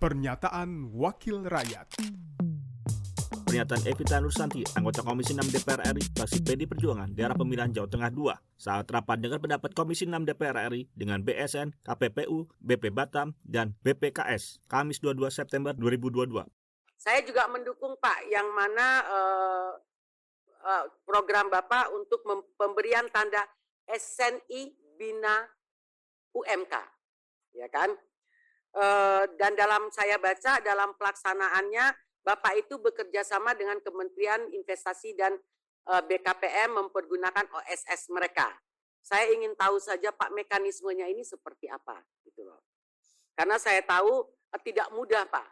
Pernyataan Wakil Rakyat Pernyataan Evita Nursanti, anggota Komisi 6 DPR RI, fraksi PD Perjuangan, daerah pemilihan Jawa Tengah 2, saat rapat dengan pendapat Komisi 6 DPR RI dengan BSN, KPPU, BP Batam, dan BPKS, Kamis 22 September 2022. Saya juga mendukung Pak yang mana uh, uh, program Bapak untuk pemberian tanda SNI Bina UMK, ya kan? Uh, dan dalam saya baca dalam pelaksanaannya Bapak itu bekerja sama dengan Kementerian Investasi dan uh, BKPM mempergunakan OSS mereka. Saya ingin tahu saja Pak mekanismenya ini seperti apa gitu loh. Karena saya tahu uh, tidak mudah Pak.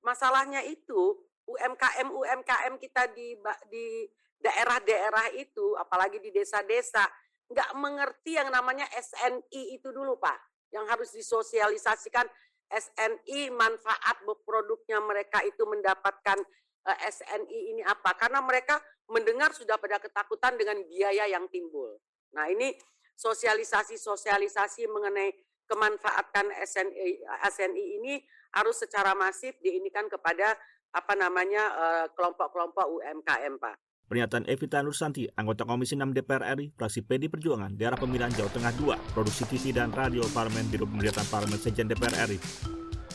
Masalahnya itu UMKM UMKM kita di di daerah-daerah itu, apalagi di desa-desa, nggak mengerti yang namanya SNI itu dulu Pak, yang harus disosialisasikan SNI manfaat produknya mereka itu mendapatkan uh, eh, SNI ini apa? Karena mereka mendengar sudah pada ketakutan dengan biaya yang timbul. Nah ini sosialisasi-sosialisasi mengenai kemanfaatan SNI, SNI ini harus secara masif diinikan kepada apa namanya eh, kelompok-kelompok UMKM Pak. Pernyataan Evita Nursanti, anggota Komisi 6 DPR RI, fraksi PD Perjuangan, daerah pemilihan Jawa Tengah 2, produksi TV dan radio Parlemen Biro Pemerintahan Parlemen Sejen DPR RI.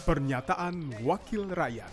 Pernyataan Wakil Rakyat.